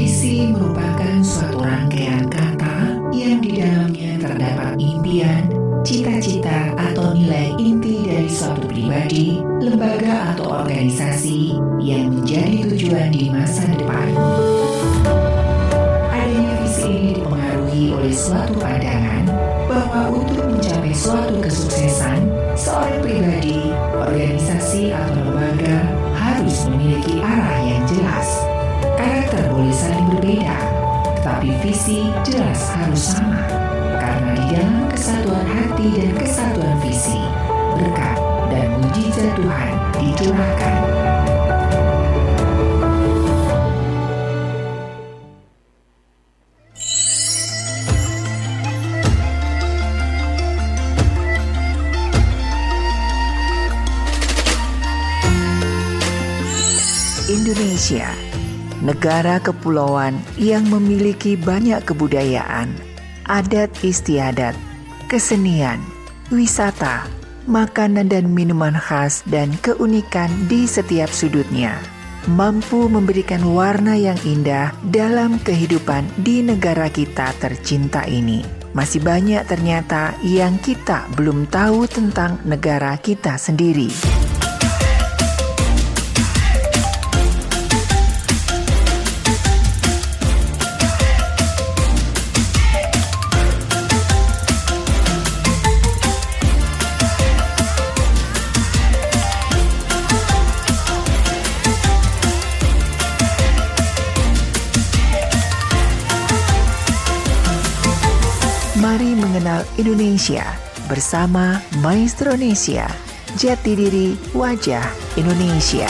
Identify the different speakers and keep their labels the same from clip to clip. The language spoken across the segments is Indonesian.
Speaker 1: Visi Dicurahkan.
Speaker 2: Indonesia, negara kepulauan yang memiliki banyak kebudayaan, adat istiadat, kesenian, wisata, makanan dan minuman khas dan keunikan di setiap sudutnya, mampu memberikan warna yang indah dalam kehidupan di negara kita tercinta ini. Masih banyak ternyata yang kita belum tahu tentang negara kita sendiri. Indonesia bersama Maestro Indonesia. Jati diri wajah Indonesia.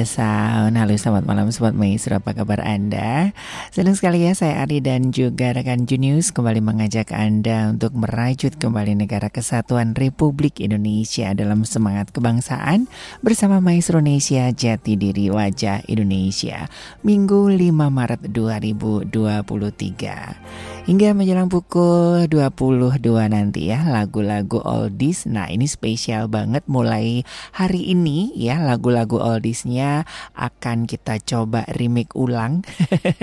Speaker 1: The Sound Halo selamat malam Sobat Maestro. Apa kabar Anda? Senang sekali ya saya Ari dan juga rekan Junius Kembali mengajak Anda untuk merajut kembali Negara Kesatuan Republik Indonesia Dalam semangat kebangsaan Bersama Maestro Indonesia Jati Diri Wajah Indonesia Minggu 5 Maret 2023 Hingga menjelang pukul 22 nanti ya lagu-lagu oldies. Nah ini spesial banget mulai hari ini ya lagu-lagu oldiesnya akan kita coba remake ulang.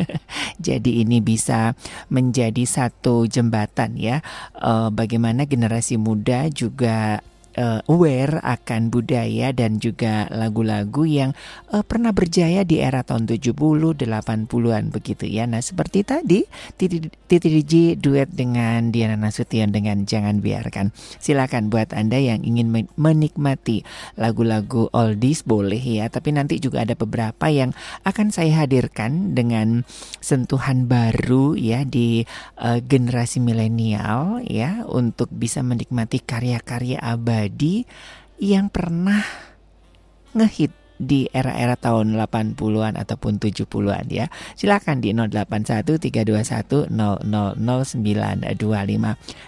Speaker 1: Jadi ini bisa menjadi satu jembatan ya uh, bagaimana generasi muda juga uh, aware akan budaya dan juga lagu-lagu yang uh, pernah berjaya di era tahun 70, 80-an begitu ya. Nah, seperti tadi Titi, DJ duet dengan Diana Nasution dengan Jangan Biarkan. Silakan buat Anda yang ingin menikmati lagu-lagu oldies boleh ya, tapi nanti juga ada beberapa yang akan saya hadirkan dengan sentuhan baru ya di uh, generasi milenial ya untuk bisa menikmati karya-karya abadi pribadi yang pernah ngehit di era-era tahun 80-an ataupun 70-an ya. Silakan di 081321000925.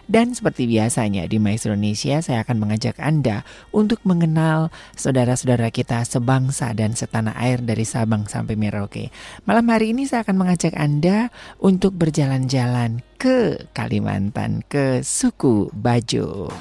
Speaker 1: Dan seperti biasanya di Maestro Indonesia saya akan mengajak Anda untuk mengenal saudara-saudara kita sebangsa dan setanah air dari Sabang sampai Merauke. Malam hari ini saya akan mengajak Anda untuk berjalan-jalan ke Kalimantan, ke suku Bajo.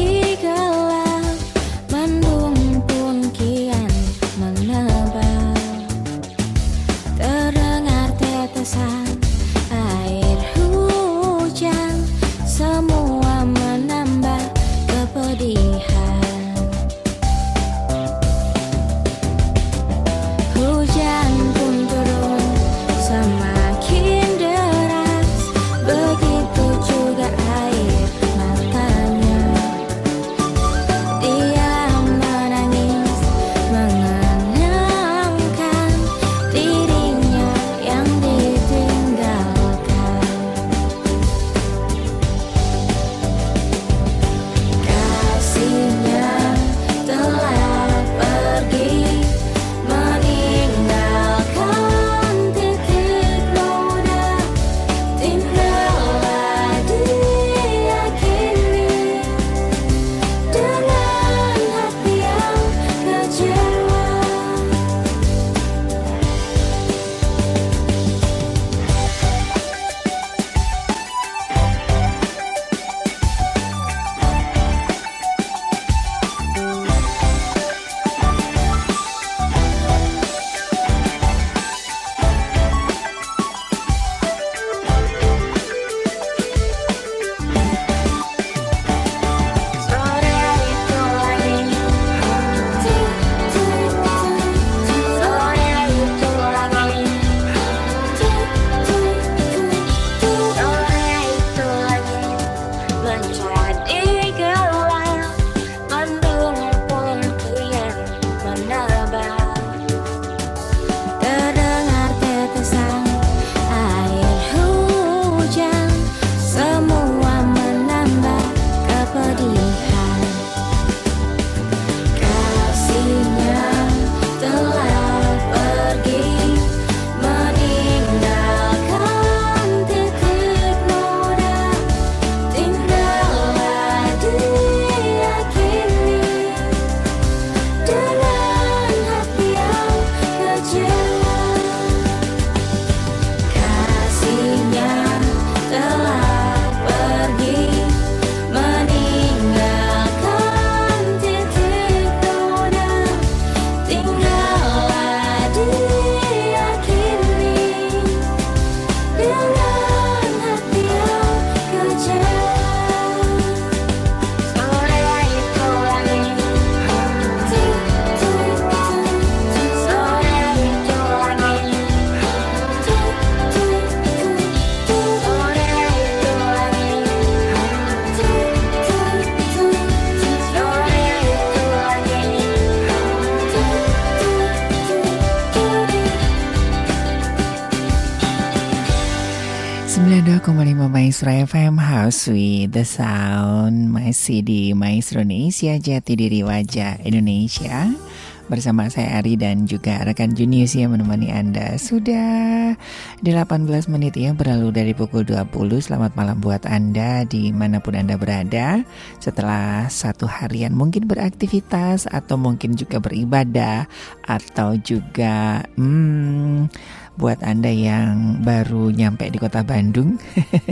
Speaker 2: Maestro the Sound Masih di Maestro Indonesia Jati Diri Wajah Indonesia. Bersama saya Ari dan juga rekan Junius yang menemani Anda. Sudah 18 menit ya berlalu dari pukul 20 Selamat malam buat Anda di mana pun Anda berada. Setelah satu harian mungkin beraktivitas Atau mungkin juga beribadah Atau juga hmm, buat Anda yang baru nyampe di kota Bandung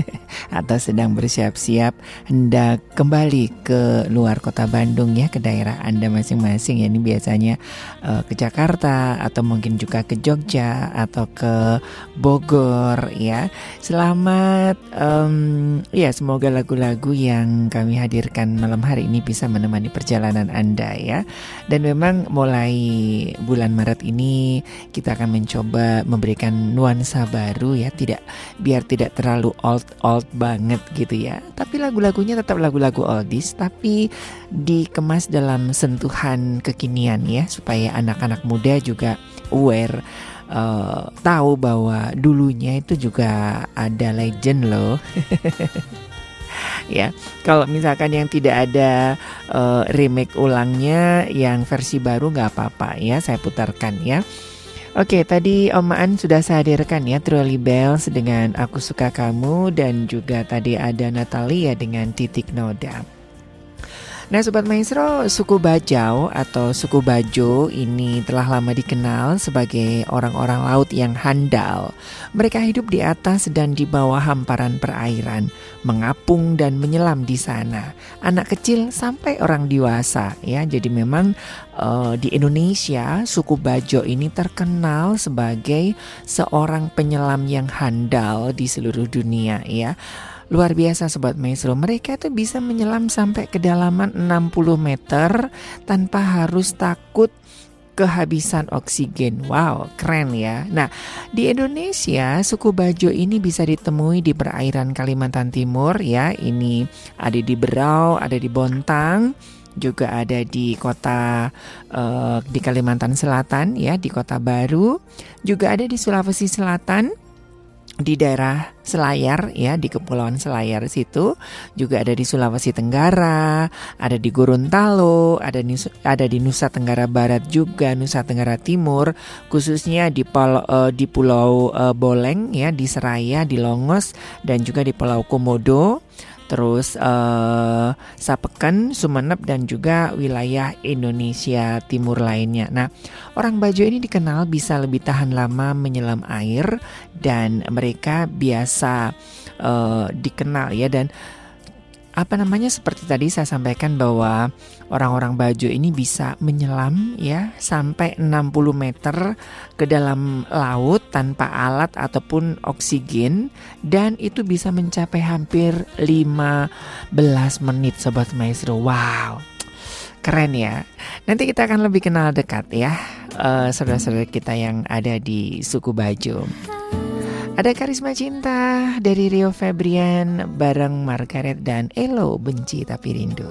Speaker 2: atau sedang bersiap-siap hendak kembali ke luar kota Bandung ya ke daerah Anda masing-masing ya ini biasanya uh, ke Jakarta atau mungkin juga ke Jogja atau ke Bogor ya. Selamat um, ya semoga lagu-lagu yang kami hadirkan malam hari ini bisa menemani perjalanan Anda ya. Dan memang mulai bulan Maret ini kita akan mencoba memberikan memberikan nuansa baru ya tidak biar tidak terlalu old old banget gitu ya tapi lagu-lagunya tetap lagu-lagu oldies tapi dikemas dalam sentuhan kekinian ya supaya anak-anak muda juga aware uh, tahu bahwa dulunya itu juga ada legend loh ya. Kalau misalkan yang tidak ada uh, remake ulangnya, yang versi baru nggak apa-apa ya. Saya putarkan ya. Oke, tadi Om An sudah saya hadirkan ya Truly Bells dengan Aku Suka Kamu dan juga tadi ada Natalia dengan Titik Noda.
Speaker 1: Nah Sobat Maestro, suku Bajau atau suku Bajo ini telah lama dikenal sebagai orang-orang laut yang handal. Mereka hidup di atas dan di bawah hamparan perairan, mengapung dan menyelam di sana. Anak kecil sampai orang dewasa ya. Jadi memang uh, di Indonesia suku Bajo ini terkenal sebagai seorang penyelam yang handal di seluruh dunia ya. Luar biasa Sobat Maestro, mereka itu bisa menyelam sampai kedalaman 60 meter tanpa harus takut kehabisan oksigen. Wow, keren ya. Nah, di Indonesia suku Bajo ini bisa ditemui di perairan Kalimantan Timur ya. Ini ada di Berau, ada di Bontang, juga ada di kota uh, di Kalimantan Selatan ya, di Kota Baru, juga ada di Sulawesi Selatan di daerah Selayar ya di Kepulauan Selayar situ. Juga ada di Sulawesi Tenggara, ada di Gorontalo, ada di ada di Nusa Tenggara Barat juga, Nusa Tenggara Timur, khususnya di Pal, uh, di Pulau uh, Boleng ya di Seraya, di Longos dan juga di Pulau Komodo terus uh, Sapeken, Sumeneb dan juga wilayah Indonesia Timur lainnya. Nah, orang Bajo ini dikenal bisa lebih tahan lama menyelam air dan mereka biasa uh, dikenal ya dan apa namanya seperti tadi saya sampaikan bahwa orang-orang Bajo ini bisa menyelam ya sampai 60 meter ke dalam laut tanpa alat ataupun oksigen dan itu bisa mencapai hampir 15 menit sobat maestro. Wow. Keren ya. Nanti kita akan lebih kenal dekat ya uh, saudara-saudara kita yang ada di suku Bajo. Ada Karisma Cinta dari Rio Febrian bareng Margaret dan Elo Benci Tapi Rindu.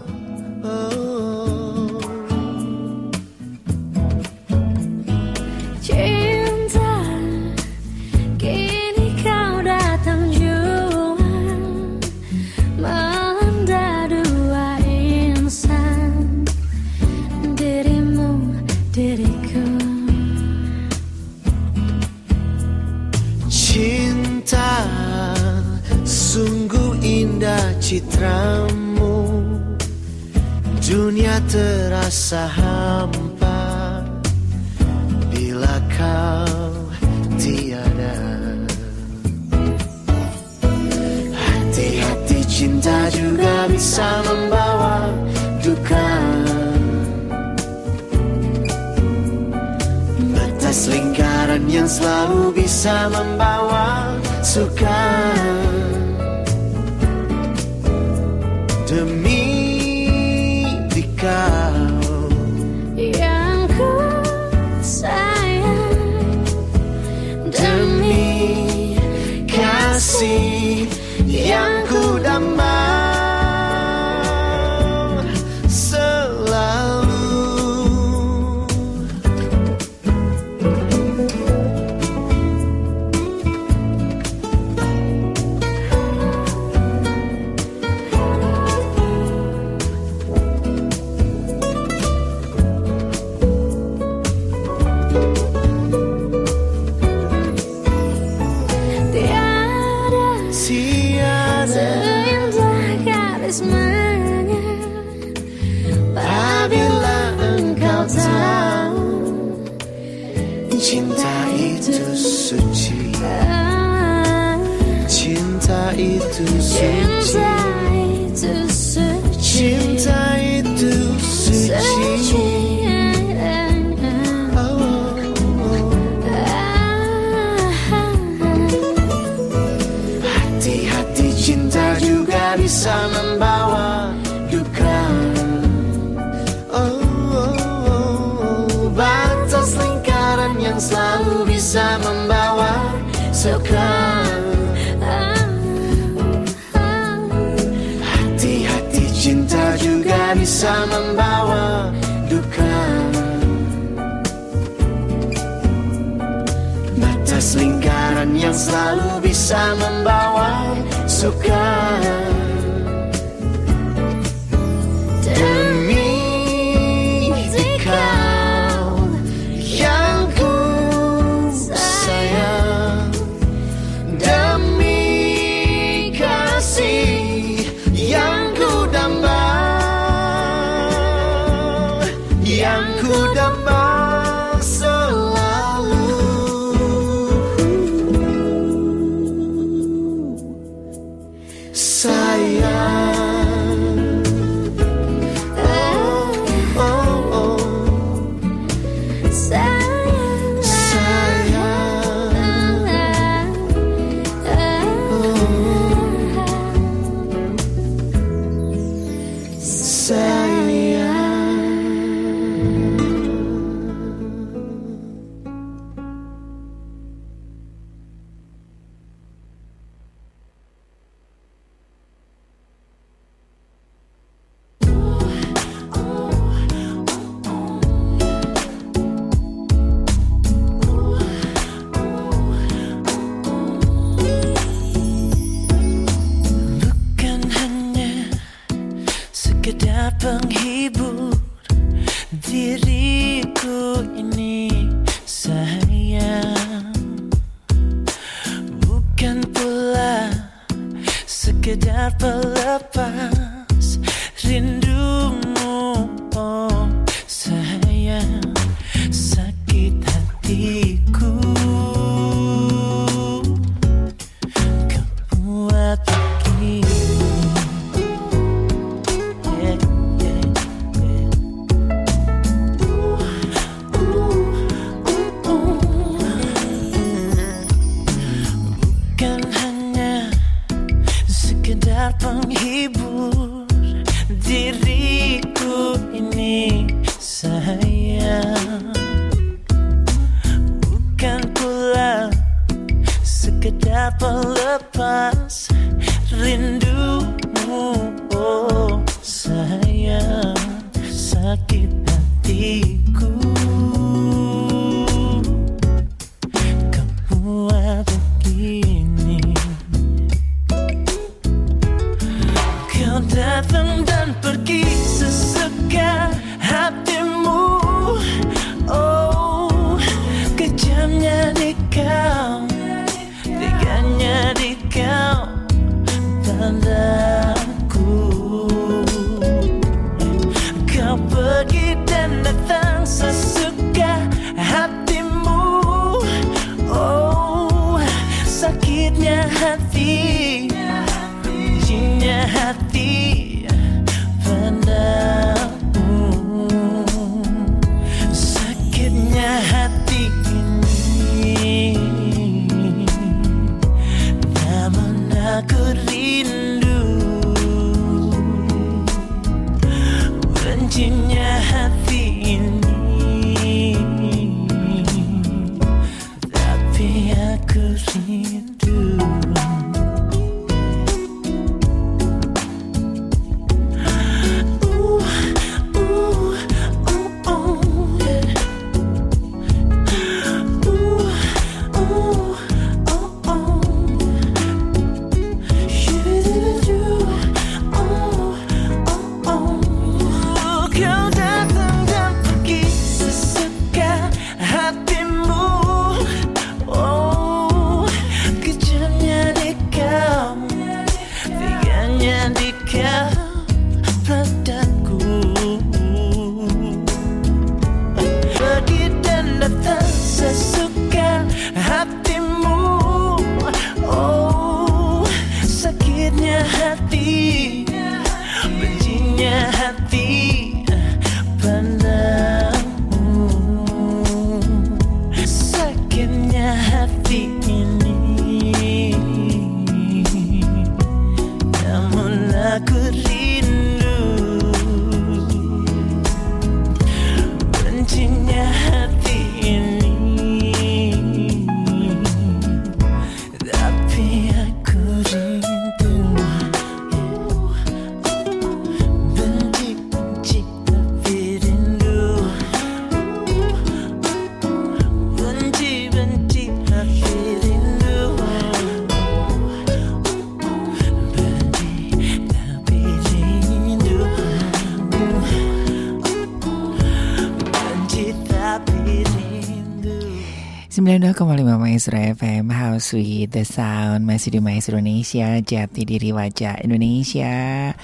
Speaker 1: FM House with the Sound Masih di Maestro Indonesia Jati diri wajah Indonesia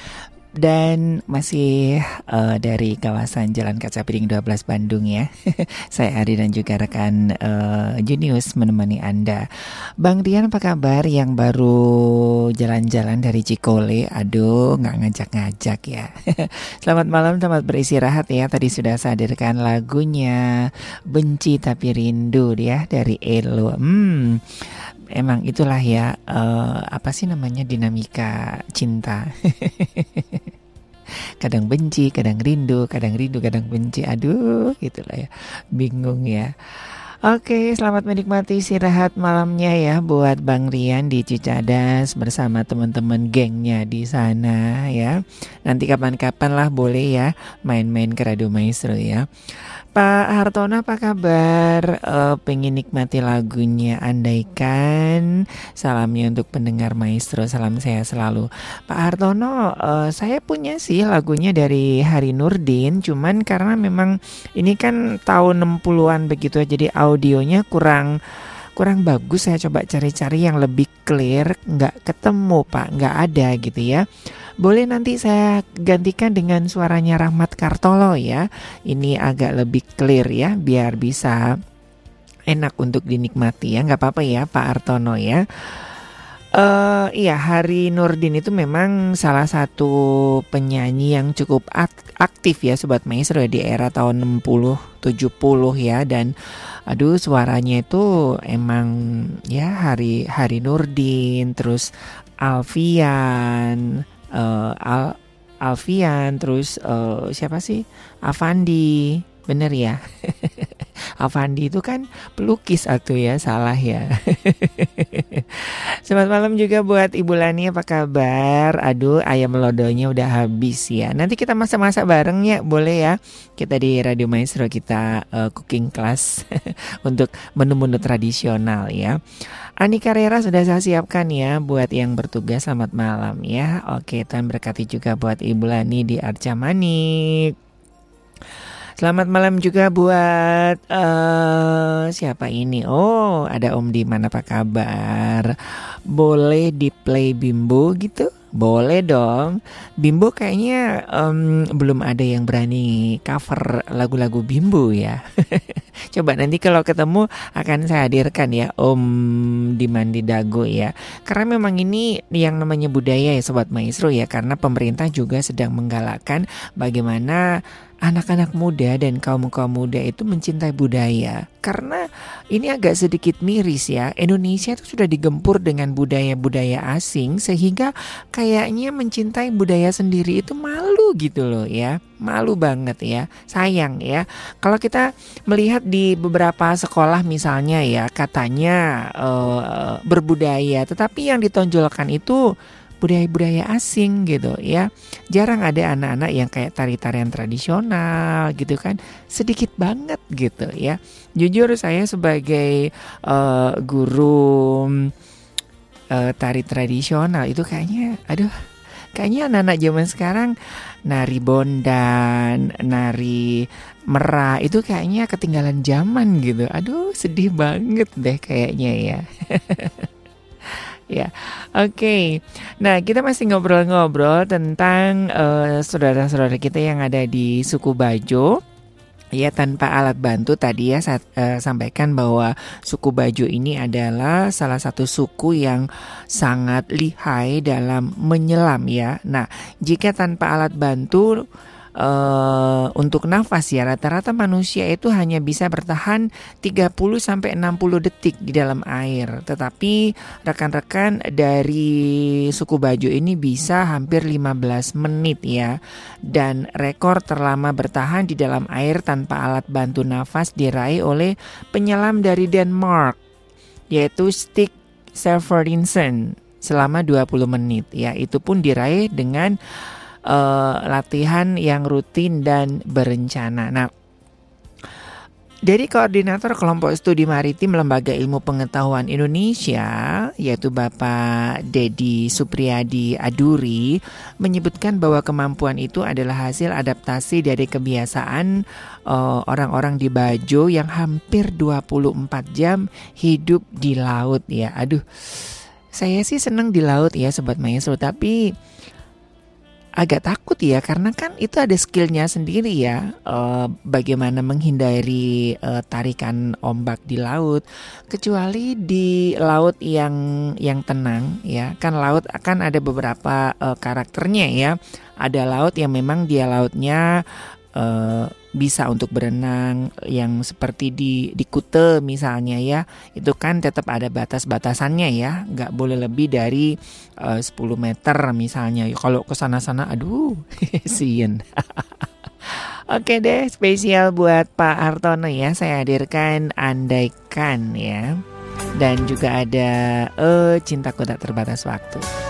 Speaker 1: dan masih uh, dari kawasan Jalan Kaca Piring 12 Bandung ya. Saya Ari dan juga rekan uh, Junius menemani Anda. Bang Dian apa kabar yang baru jalan-jalan dari Cikole? Aduh, nggak ngajak-ngajak ya. selamat malam, selamat beristirahat ya. Tadi sudah saya lagunya Benci Tapi Rindu ya dari Elo. Hmm, emang itulah ya uh, apa sih namanya dinamika cinta. kadang benci, kadang rindu, kadang rindu, kadang benci. Aduh, gitulah ya. Bingung ya. Oke, selamat menikmati istirahat malamnya ya buat Bang Rian di Cicadas bersama teman-teman gengnya di sana ya. Nanti kapan-kapan lah boleh ya main-main ke Radio Maestro ya. Pak Hartono apa kabar? Uh, pengen nikmati lagunya Andaikan Salamnya untuk pendengar maestro Salam saya selalu Pak Hartono uh, saya punya sih lagunya dari Hari Nurdin Cuman karena memang ini kan tahun 60-an begitu Jadi audionya kurang kurang bagus Saya coba cari-cari yang lebih clear Nggak ketemu Pak, nggak ada gitu ya boleh nanti saya gantikan dengan suaranya Rahmat Kartolo ya. Ini agak lebih clear ya biar bisa enak untuk dinikmati ya. Nggak apa-apa ya Pak Artono ya. Uh, iya, Hari Nurdin itu memang salah satu penyanyi yang cukup aktif ya Sobat Maestro ya, di era tahun 60, 70 ya. Dan aduh suaranya itu emang ya Hari Hari Nurdin terus Alfian uh, Al Alfian terus uh, siapa sih? Avandi bener ya Avandi itu kan pelukis atau ya salah ya. Selamat malam juga buat Ibu Lani apa kabar? Aduh ayam lodonya udah habis ya. Nanti kita masak-masak bareng ya boleh ya. Kita di Radio Maestro kita uh, cooking class Untuk menu-menu tradisional ya. Ani Carrera sudah saya siapkan ya buat yang bertugas selamat malam ya. Oke, Tuhan berkati juga buat Ibu Lani di Arca Manik. Selamat malam juga buat uh, siapa ini? Oh, ada Om Diman apa kabar? Boleh di play bimbo gitu? Boleh dong. Bimbo kayaknya um, belum ada yang berani cover lagu-lagu Bimbo ya. Coba nanti kalau ketemu akan saya hadirkan ya Om Dimandi Dago ya. Karena memang ini yang namanya budaya ya Sobat Maestro ya. Karena pemerintah juga sedang menggalakkan bagaimana anak-anak muda dan kaum-kaum muda itu mencintai budaya. Karena ini agak sedikit miris ya. Indonesia itu sudah digempur dengan budaya-budaya asing sehingga kayaknya mencintai budaya sendiri itu malu gitu loh ya. Malu banget ya. Sayang ya. Kalau kita melihat di beberapa sekolah misalnya ya katanya uh, berbudaya tetapi yang ditonjolkan itu budaya-budaya asing gitu ya. Jarang ada anak-anak yang kayak tari-tarian tradisional gitu kan. Sedikit banget gitu ya. Jujur saya sebagai uh, guru uh, tari tradisional itu kayaknya aduh kayaknya anak-anak zaman sekarang nari bondan, nari merah itu kayaknya ketinggalan zaman gitu. Aduh, sedih banget deh kayaknya ya. ya. Oke. Okay. Nah, kita masih ngobrol-ngobrol tentang eh, saudara-saudara kita yang ada di suku Bajo. Ya tanpa alat bantu tadi ya saya uh, sampaikan bahwa suku Bajo ini adalah salah satu suku yang sangat lihai dalam menyelam ya. Nah, jika tanpa alat bantu uh, untuk nafas ya rata-rata manusia itu hanya bisa bertahan 30 sampai 60 detik di dalam air. Tetapi rekan-rekan dari suku Bajo ini bisa hampir 15 menit ya. Dan rekor terlama bertahan di dalam air tanpa alat bantu nafas diraih oleh penyelam dari Denmark yaitu Stig Severinsen selama 20 menit ya. Itu pun diraih dengan uh, latihan yang rutin dan berencana. Nah, dari koordinator kelompok studi maritim Lembaga Ilmu Pengetahuan Indonesia, yaitu Bapak Dedi Supriyadi Aduri, menyebutkan bahwa kemampuan itu adalah hasil adaptasi dari kebiasaan eh, orang-orang uh, di Bajo yang hampir 24 jam hidup di laut ya. Aduh, saya sih senang di laut ya Sobat Maestro, tapi
Speaker 3: agak takut ya karena kan itu ada skillnya sendiri ya uh, bagaimana menghindari uh, tarikan ombak di laut. Kecuali di laut yang yang tenang ya kan laut akan ada beberapa uh, karakternya ya. Ada laut yang memang dia lautnya uh, bisa untuk berenang yang seperti di di Kute misalnya ya itu kan tetap ada batas-batasannya ya. Nggak boleh lebih dari uh, 10 meter misalnya. Kalau ke sana-sana aduh sien Oke deh spesial buat Pak Hartono ya. Saya hadirkan andaikan ya. Dan juga ada eh cintaku tak terbatas waktu.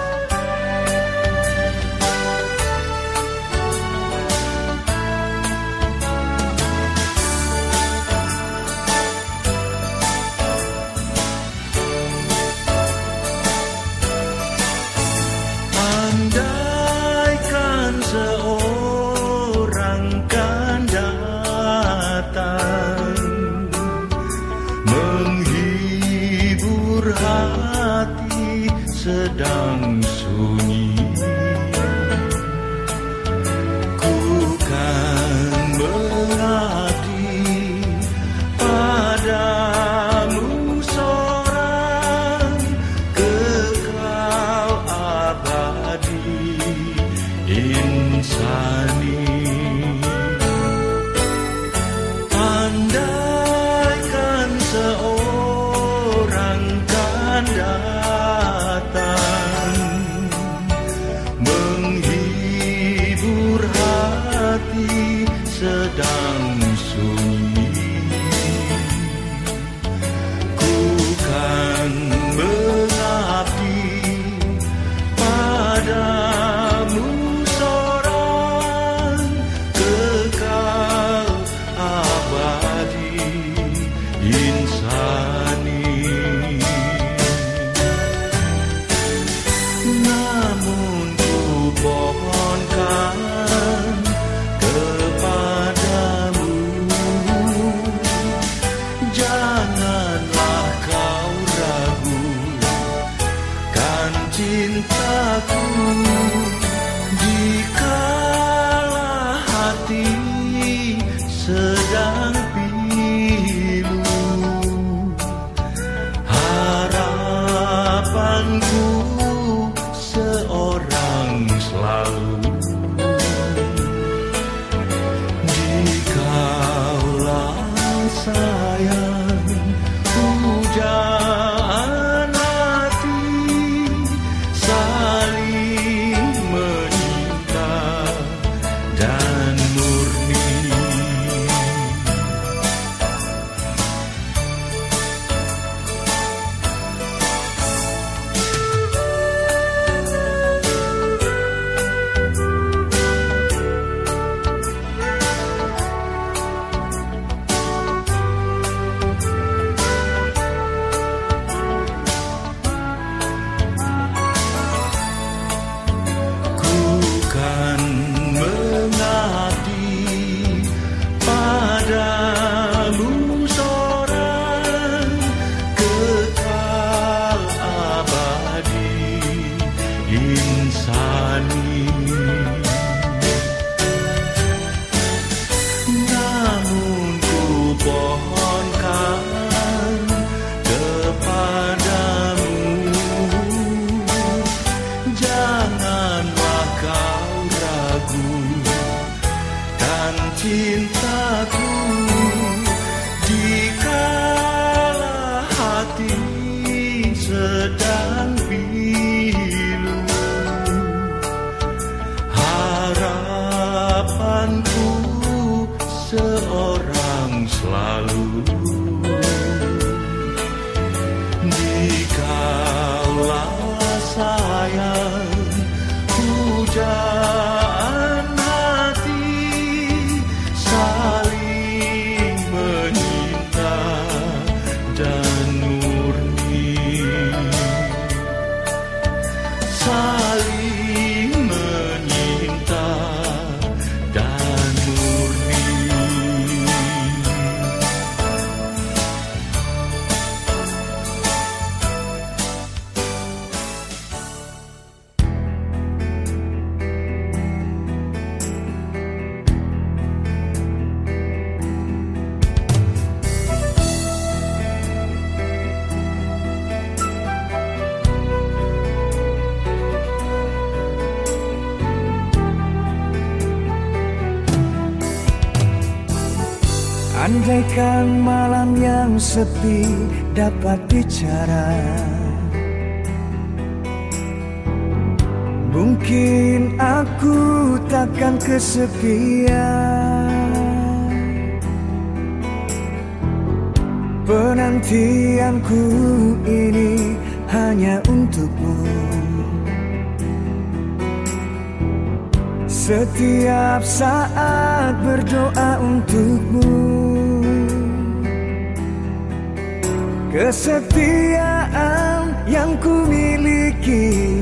Speaker 4: cintaku dapat bicara. Mungkin aku takkan kesepian. Penantianku ini hanya untukmu. Setiap saat berdoa untukmu Kesetiaan yang ku miliki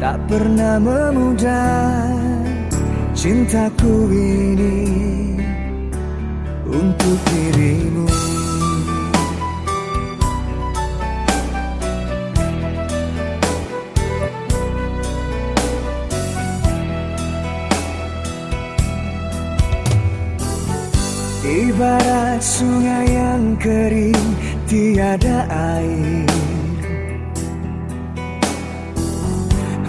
Speaker 4: Tak pernah memudar Cintaku ini Untuk dirimu. Ibarat sungai yang kering tiada air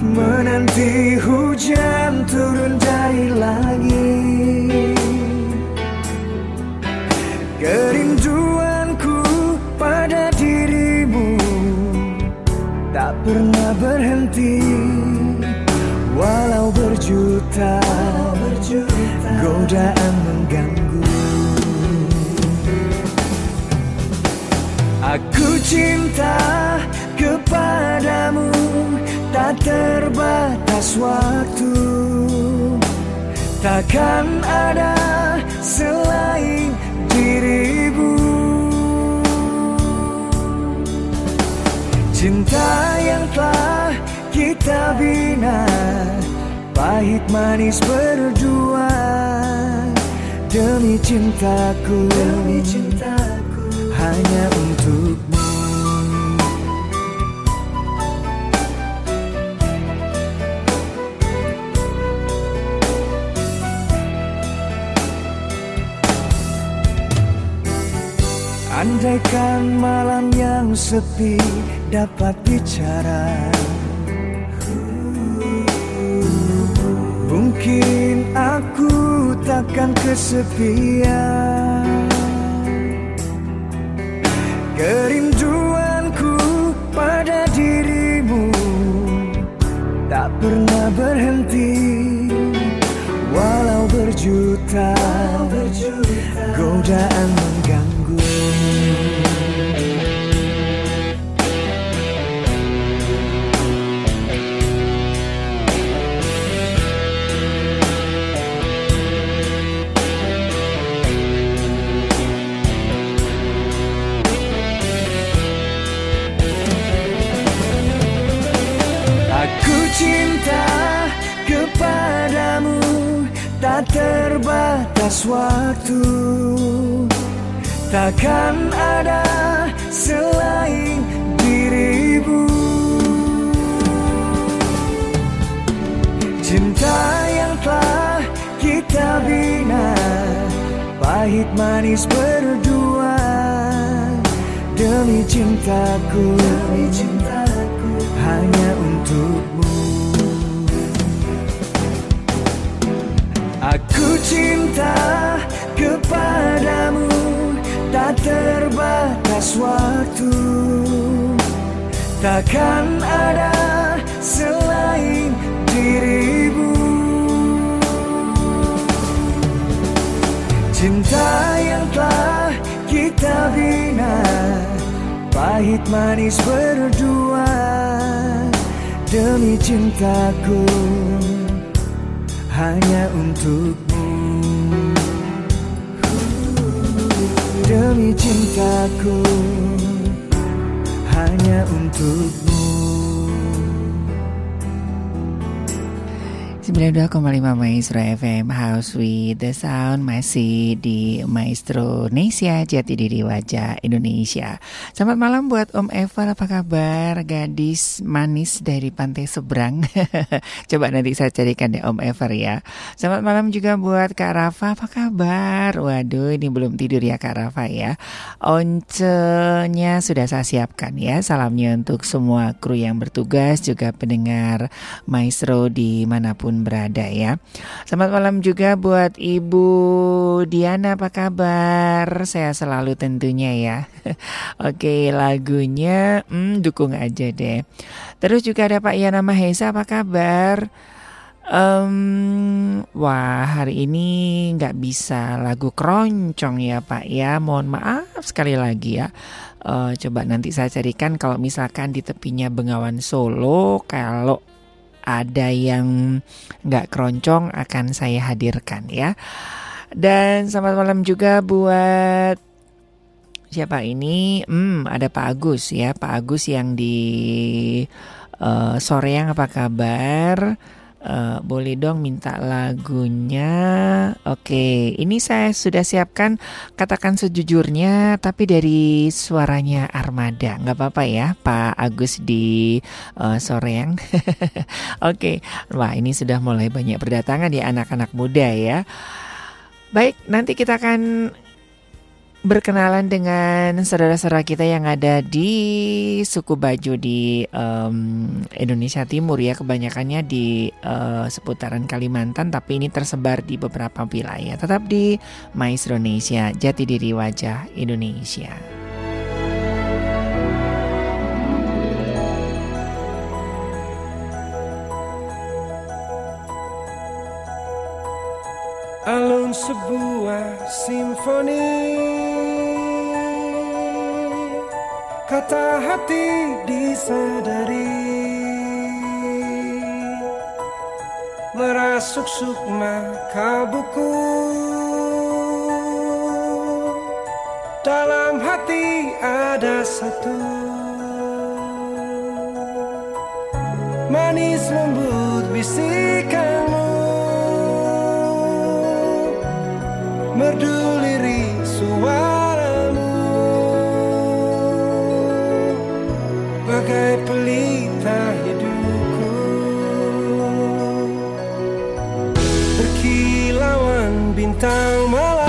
Speaker 4: Menanti hujan turun dari langit. Kerinduanku pada dirimu Tak pernah berhenti cinta kepadamu Tak terbatas waktu. Takkan ada selain dirimu. Cinta yang telah kita bina Pahit manis berdua. Demi cintaku. Demi cintaku. Hanya sepi dapat bicara. Mungkin aku takkan kesepian. Kerinduanku pada dirimu Tak pernah berhenti. Walau berjuta, godaan terbatas waktu Takkan ada selain dirimu. Cinta yang telah kita bina Pahit manis berdua. Demi cintaku Demi cintaku Hanya untukmu Cinta kepadamu Tak terbatas waktu. Takkan ada selain dirimu. Cinta yang telah kita bina Pahit manis berdua Demi cintaku. Hanya untukmu cintaku Hanya untukmu
Speaker 1: 92,5 Maestro FM House with the Sound masih di Maestro Nesia Jati Diri Wajah Indonesia. Selamat malam buat Om Ever, apa kabar? Gadis manis dari pantai seberang. Coba nanti saya carikan deh Om Ever ya. Selamat malam juga buat Kak Rafa, apa kabar? Waduh, ini belum tidur ya Kak Rafa ya. Oncenya sudah saya siapkan ya. Salamnya untuk semua kru yang bertugas, juga pendengar Maestro di mana pun di mana pun berada ya. Selamat malam juga buat Ibu Diana apa kabar? Saya selalu tentunya ya. Oke lagunya hmm, dukung aja deh. Terus juga ada Pak Yana Mahesa apa kabar? Um, wah hari ini nggak bisa lagu keroncong ya Pak ya Mohon maaf sekali lagi ya uh, Coba nanti saya carikan kalau misalkan di tepinya Bengawan Solo Kalau ada yang nggak keroncong akan saya hadirkan ya Dan selamat malam juga buat siapa ini? Hmm, ada Pak Agus ya Pak Agus yang di uh, sore yang apa kabar? Uh, boleh dong minta lagunya. Oke, ini saya sudah siapkan katakan sejujurnya, tapi dari suaranya Armada, nggak apa-apa ya, Pak Agus di uh, Soreang. Oke, wah ini sudah mulai banyak berdatangan ya anak-anak muda ya. Baik, nanti kita akan berkenalan dengan saudara-saudara kita yang ada di suku Baju di um, Indonesia Timur ya. Kebanyakannya di uh, seputaran Kalimantan tapi ini tersebar di beberapa wilayah. Tetap di Mais Indonesia Jati Diri Wajah Indonesia.
Speaker 5: Alun sebuah simfoni Kata hati disadari. Merasuk sukma kabuku Dalam hati ada satu. Manis lembut bisikanmu. Merdu lirik suaramu bagai pelita hidupku. Berkilauan bintang malam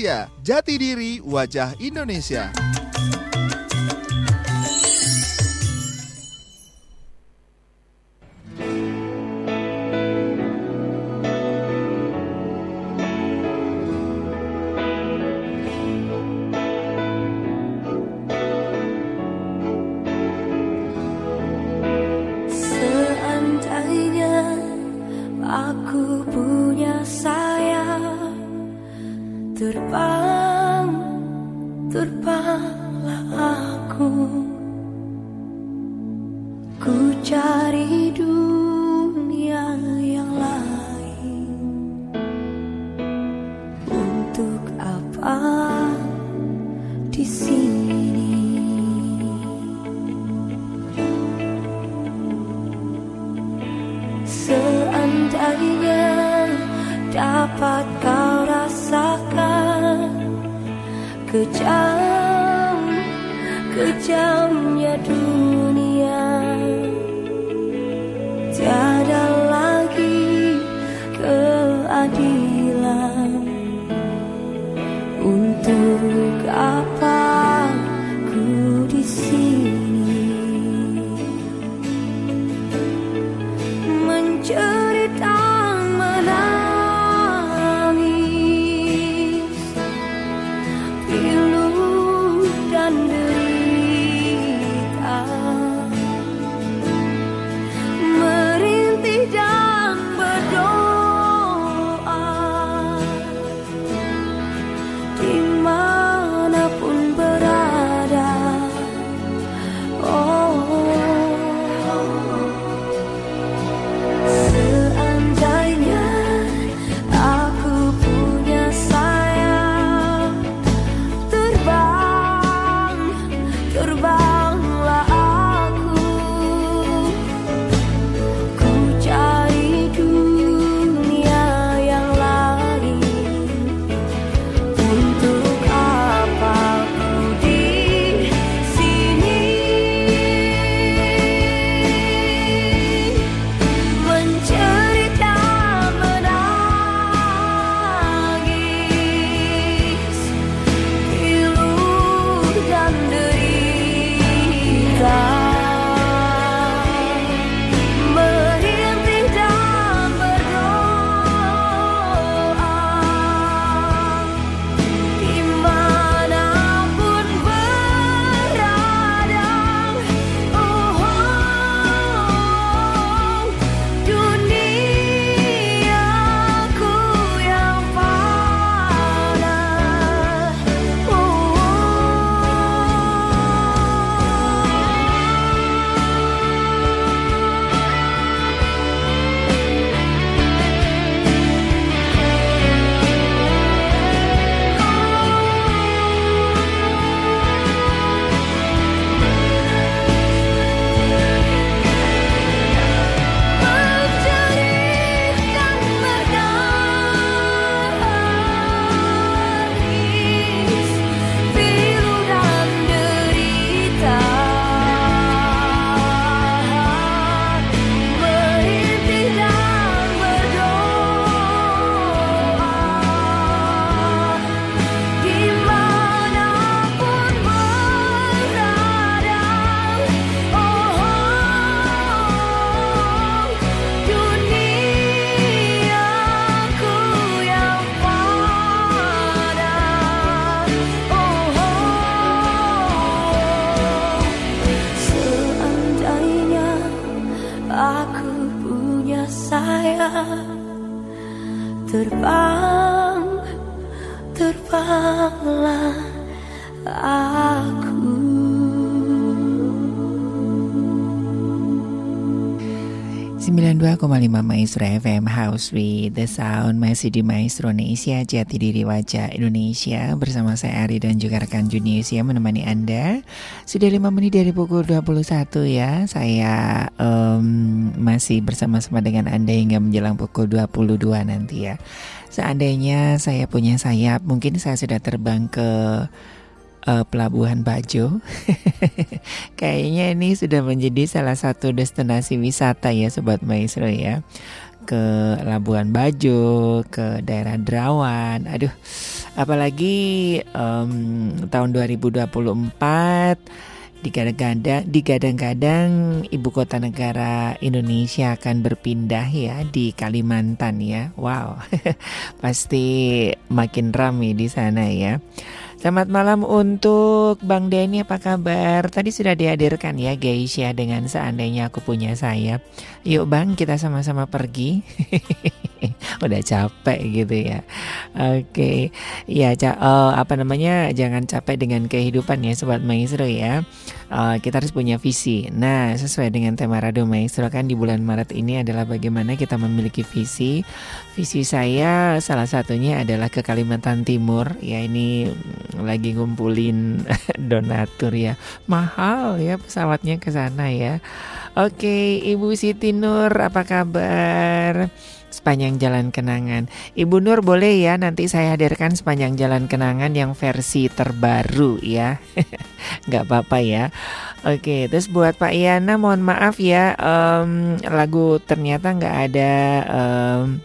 Speaker 6: Indonesia. Jati diri wajah Indonesia.
Speaker 2: di sini. Seandainya dapat kau rasakan kejam kejamnya dunia. aku punya
Speaker 7: sayang terbang terbanglah aku.
Speaker 1: 92,5 Maestro FM House with the Sound. Masih di Maestro Indonesia Jati diri wajah Indonesia. Bersama saya Ari dan juga rekan Junius yang menemani Anda. Sudah 5 menit dari pukul 21 ya. Saya um, masih bersama-sama dengan Anda hingga menjelang pukul 22 nanti ya. Seandainya saya punya sayap Mungkin saya sudah terbang ke uh, Pelabuhan Bajo. Kayaknya ini sudah menjadi salah satu destinasi wisata ya Sobat Maestro ya. Ke Labuan Bajo, ke daerah Derawan. Aduh, apalagi um, tahun 2024 digadang-gadang digadang-gadang ibu kota negara Indonesia akan berpindah ya di Kalimantan ya. Wow. Pasti makin ramai di sana ya. Selamat malam untuk Bang Denny apa kabar? Tadi sudah dihadirkan ya Geisha dengan seandainya aku punya sayap. Yuk Bang kita sama-sama pergi. Udah capek gitu ya. Oke, ya uh, apa namanya? Jangan capek dengan kehidupan ya Sobat Maestro ya. Uh, kita harus punya visi. Nah sesuai dengan tema Radio Maestro kan di bulan Maret ini adalah bagaimana kita memiliki visi. Visi saya salah satunya adalah ke Kalimantan Timur. Ya ini lagi ngumpulin donatur ya. Mahal ya pesawatnya ke sana ya. Oke, Ibu Siti Nur apa kabar? Sepanjang jalan kenangan. Ibu Nur boleh ya nanti saya hadirkan sepanjang jalan kenangan yang versi terbaru ya? Gak apa-apa ya. Oke terus buat Pak Iana mohon maaf ya um, Lagu ternyata gak ada um,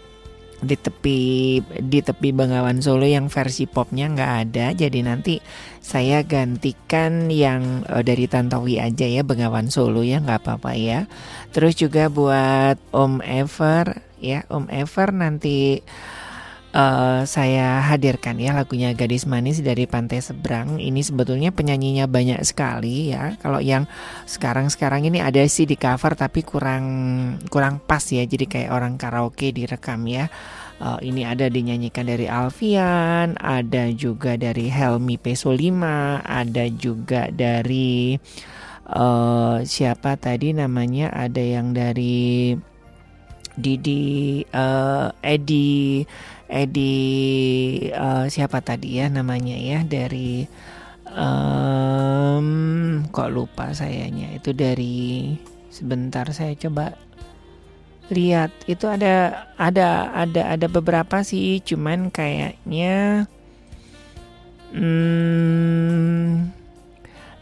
Speaker 1: di tepi di tepi Bengawan Solo yang versi popnya nggak ada. Jadi nanti saya gantikan yang uh, dari Tantowi aja ya Bengawan Solo ya nggak apa-apa ya terus juga buat Om Ever ya Om Ever nanti uh, saya hadirkan ya lagunya Gadis Manis dari Pantai Seberang. Ini sebetulnya penyanyinya banyak sekali ya. Kalau yang sekarang-sekarang ini ada sih di cover tapi kurang kurang pas ya. Jadi kayak orang karaoke direkam ya. Uh, ini ada dinyanyikan dari Alfian, ada juga dari Helmi Peso 5, ada juga dari uh, siapa tadi namanya? Ada yang dari Didi uh, Edi Edi uh, siapa tadi ya namanya ya dari um, kok lupa sayanya itu dari sebentar saya coba lihat. Itu ada ada ada ada beberapa sih. Cuman kayaknya hmm,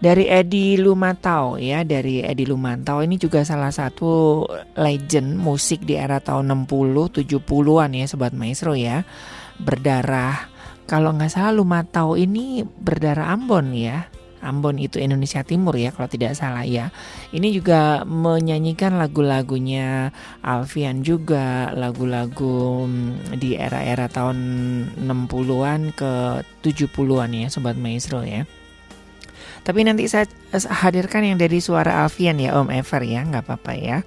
Speaker 1: dari Edi Lumantau ya dari Edi Lumantau. Ini juga salah satu legend musik di era tahun 60 70-an ya sobat maestro ya. Berdarah kalau nggak salah Lumantau ini berdarah Ambon ya Ambon itu Indonesia Timur ya kalau tidak salah ya. Ini juga menyanyikan lagu-lagunya Alfian juga, lagu-lagu mm, di era-era tahun 60-an ke 70-an ya sobat maestro ya. Tapi nanti saya hadirkan yang dari suara Alfian ya Om Ever ya, nggak apa-apa ya.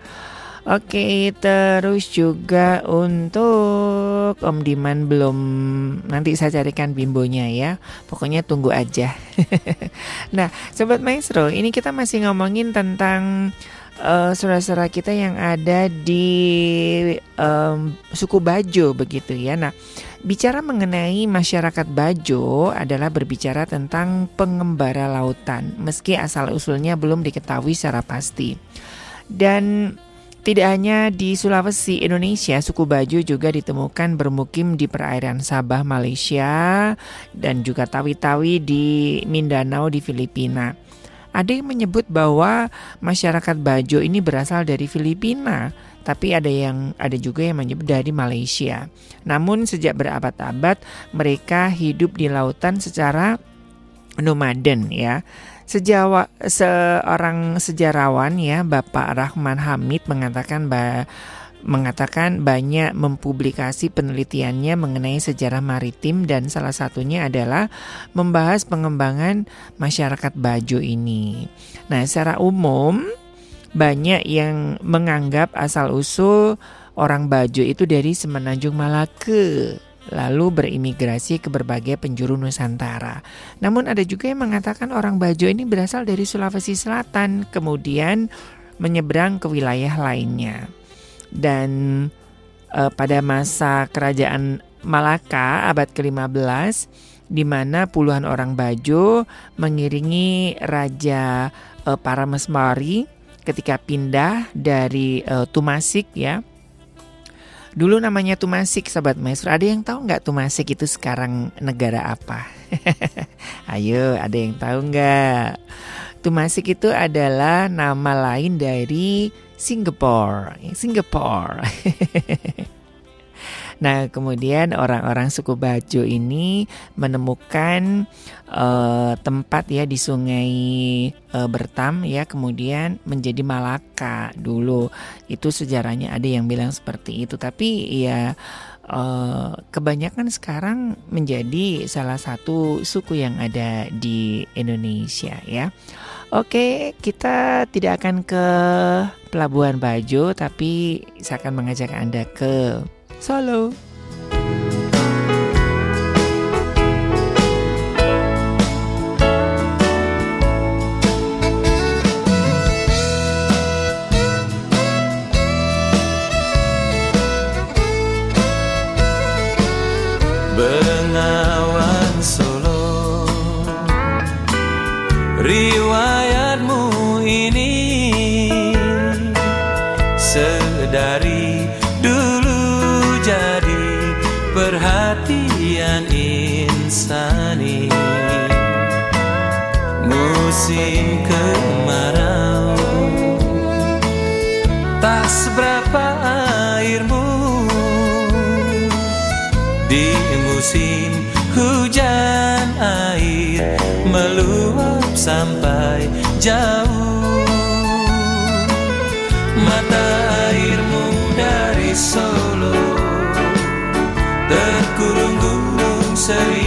Speaker 1: Oke, terus juga untuk Om Diman belum nanti saya carikan bimbonya ya. Pokoknya tunggu aja. nah, sobat maestro, ini kita masih ngomongin tentang uh, saudara-saudara kita yang ada di um, suku Bajo begitu ya. Nah, bicara mengenai masyarakat Bajo adalah berbicara tentang pengembara lautan, meski asal usulnya belum diketahui secara pasti. Dan tidak hanya di Sulawesi, Indonesia, suku Bajo juga ditemukan bermukim di perairan Sabah, Malaysia, dan juga Tawi-Tawi di Mindanao di Filipina. Ada yang menyebut bahwa masyarakat Bajo ini berasal dari Filipina, tapi ada yang ada juga yang menyebut dari Malaysia. Namun sejak berabad-abad mereka hidup di lautan secara nomaden ya. Sejawa, seorang sejarawan ya Bapak Rahman Hamid mengatakan bahwa mengatakan banyak mempublikasi penelitiannya mengenai sejarah maritim dan salah satunya adalah membahas pengembangan masyarakat Bajo ini. Nah, secara umum banyak yang menganggap asal usul orang Bajo itu dari Semenanjung Malaka lalu berimigrasi ke berbagai penjuru Nusantara. Namun ada juga yang mengatakan orang Bajo ini berasal dari Sulawesi Selatan, kemudian menyeberang ke wilayah lainnya. Dan eh, pada masa kerajaan Malaka abad ke-15 di mana puluhan orang Bajo mengiringi Raja eh, Parameswari ketika pindah dari eh, Tumasik ya. Dulu namanya Tumasik, sahabat maestro. Ada yang tahu nggak Tumasik itu sekarang negara apa? Ayo, ada yang tahu nggak? Tumasik itu adalah nama lain dari Singapore. Singapore. Nah, kemudian orang-orang suku Bajo ini menemukan uh, tempat ya di Sungai uh, Bertam ya, kemudian menjadi Malaka dulu. Itu sejarahnya ada yang bilang seperti itu, tapi ya Uh, kebanyakan sekarang menjadi salah satu suku yang ada di Indonesia ya. Oke, kita tidak akan ke Pelabuhan Bajo, tapi saya akan mengajak Anda ke Solo.
Speaker 2: Bengawan Solo Riwayatmu ini Sedari insani. Musim kemarau. Tak seberapa airmu. Di musim hujan air meluap sampai jauh. Mata airmu dari Solo Terkurung gunung seribu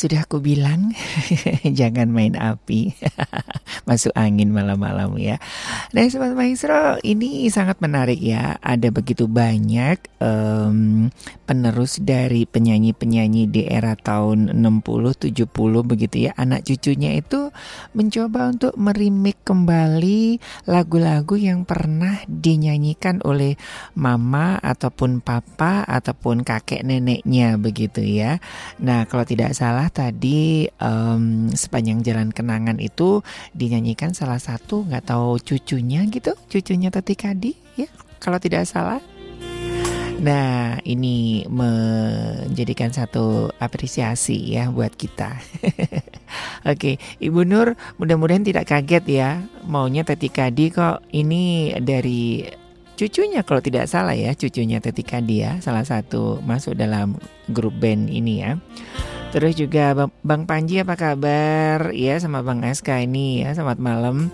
Speaker 8: sudah
Speaker 1: aku bilang jangan main api. Masuk angin malam-malam ya. Nah, Sobat Maestro, ini sangat menarik ya. Ada begitu banyak em, penerus dari penyanyi-penyanyi di era tahun 60, 70 begitu ya. Anak cucunya itu mencoba untuk merimik kembali lagu-lagu yang pernah dinyanyikan oleh mama ataupun papa ataupun kakek neneknya begitu ya. Nah, kalau tidak salah tadi em, sepanjang jalan kenangan itu dinyanyikan salah satu nggak tahu cucunya gitu, cucunya Tati Kadi ya, kalau tidak salah. Nah, ini menjadikan satu apresiasi ya buat kita. Oke, Ibu Nur, mudah-mudahan tidak kaget ya. Maunya Tati Kadi kok ini dari cucunya kalau tidak salah ya, cucunya Tati Kadi ya, salah satu masuk dalam grup band ini ya. Terus juga Bang- Panji apa kabar? Ya sama Bang Aska ini ya, selamat malam.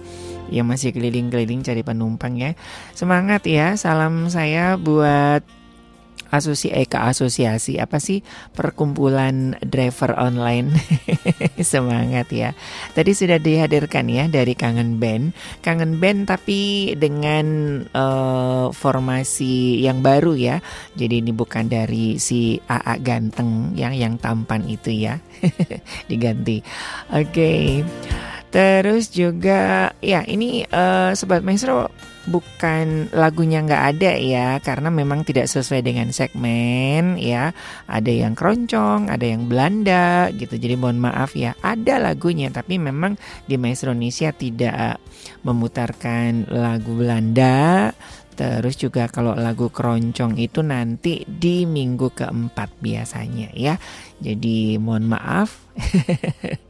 Speaker 1: Yang masih keliling-keliling cari penumpang ya. Semangat ya, salam saya buat Asosi Eka Asosiasi apa sih? Perkumpulan driver online. Semangat ya. Tadi sudah dihadirkan ya dari Kangen Band. Kangen Band tapi dengan uh, formasi yang baru ya. Jadi ini bukan dari si AA ganteng yang yang tampan itu ya. Diganti. Oke. Okay. terus juga ya ini uh, sobat maestro bukan lagunya nggak ada ya karena memang tidak sesuai dengan segmen ya. Ada yang keroncong ada yang Belanda gitu. Jadi mohon maaf ya ada lagunya tapi memang di Maestro Indonesia tidak memutarkan lagu Belanda. Terus juga kalau lagu keroncong itu nanti di minggu keempat biasanya ya. Jadi mohon maaf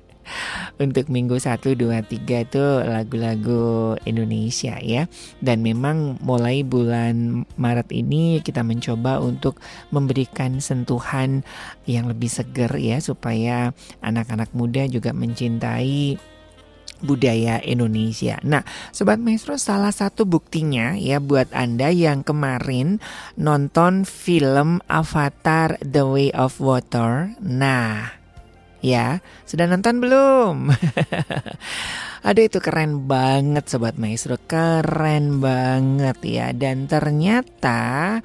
Speaker 1: untuk minggu 1, 2, 3 itu lagu-lagu Indonesia ya. Dan memang mulai bulan Maret ini kita mencoba untuk memberikan sentuhan yang lebih seger ya supaya anak-anak muda juga mencintai budaya Indonesia. Nah, sobat maestro salah satu buktinya ya buat Anda yang kemarin nonton film Avatar The Way of Water. Nah, Ya, sudah nonton belum? Aduh itu keren banget Sobat Maestro, keren banget ya. Dan ternyata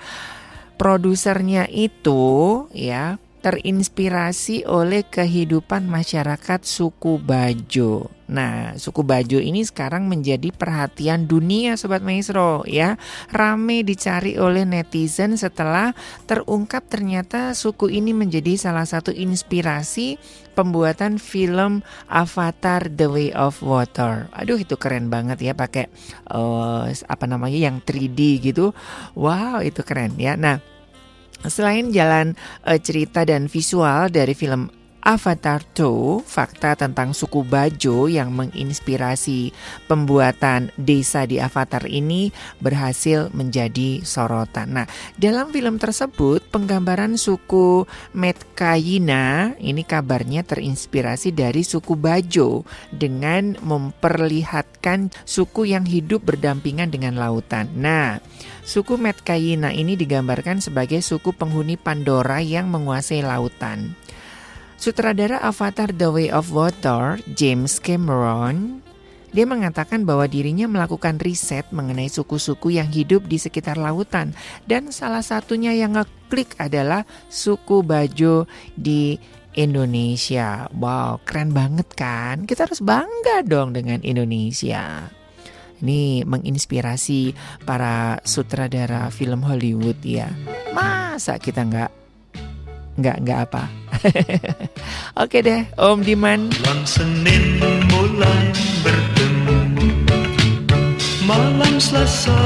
Speaker 1: produsernya itu ya terinspirasi oleh kehidupan masyarakat suku Bajo. Nah, suku Bajo ini sekarang menjadi perhatian dunia Sobat Maestro ya. Rame dicari oleh netizen setelah terungkap ternyata suku ini menjadi salah satu inspirasi pembuatan film Avatar The Way of Water. Aduh itu keren banget ya pakai uh, apa namanya yang 3D gitu. Wow, itu keren ya. Nah, Selain jalan uh, cerita dan visual dari film Avatar 2, fakta tentang suku Bajo yang menginspirasi pembuatan desa di Avatar ini berhasil menjadi sorotan. Nah, dalam film tersebut penggambaran suku Metkayina ini kabarnya terinspirasi dari suku Bajo dengan memperlihatkan suku yang hidup berdampingan dengan lautan. Nah, suku Metkayina ini digambarkan sebagai suku penghuni Pandora yang menguasai lautan. Sutradara Avatar The Way of Water, James Cameron, dia mengatakan bahwa dirinya melakukan riset mengenai suku-suku yang hidup di sekitar lautan dan salah satunya yang ngeklik adalah suku Bajo di Indonesia. Wow, keren banget kan? Kita harus bangga dong dengan Indonesia. Ini menginspirasi para sutradara film Hollywood ya. Masa kita nggak nggak nggak apa. Oke deh, Om Diman.
Speaker 9: Malam Senin mulai bertemu, malam Selasa